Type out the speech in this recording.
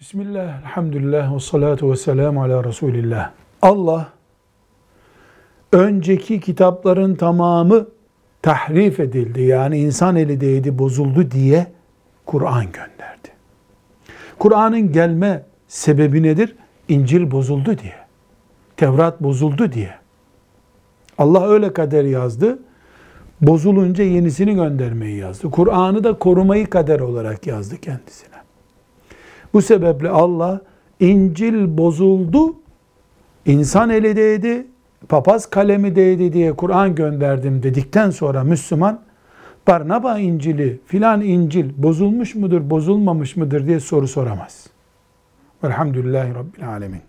Bismillah, elhamdülillah ve salatu ve selamu ala Resulillah. Allah önceki kitapların tamamı tahrif edildi. Yani insan eli değdi, bozuldu diye Kur'an gönderdi. Kur'an'ın gelme sebebi nedir? İncil bozuldu diye. Tevrat bozuldu diye. Allah öyle kader yazdı. Bozulunca yenisini göndermeyi yazdı. Kur'an'ı da korumayı kader olarak yazdı kendisine. Bu sebeple Allah İncil bozuldu, insan eli değdi, papaz kalemi değdi diye Kur'an gönderdim dedikten sonra Müslüman Barnaba İncil'i filan İncil bozulmuş mudur, bozulmamış mıdır diye soru soramaz. Velhamdülillahi Rabbil Alemin.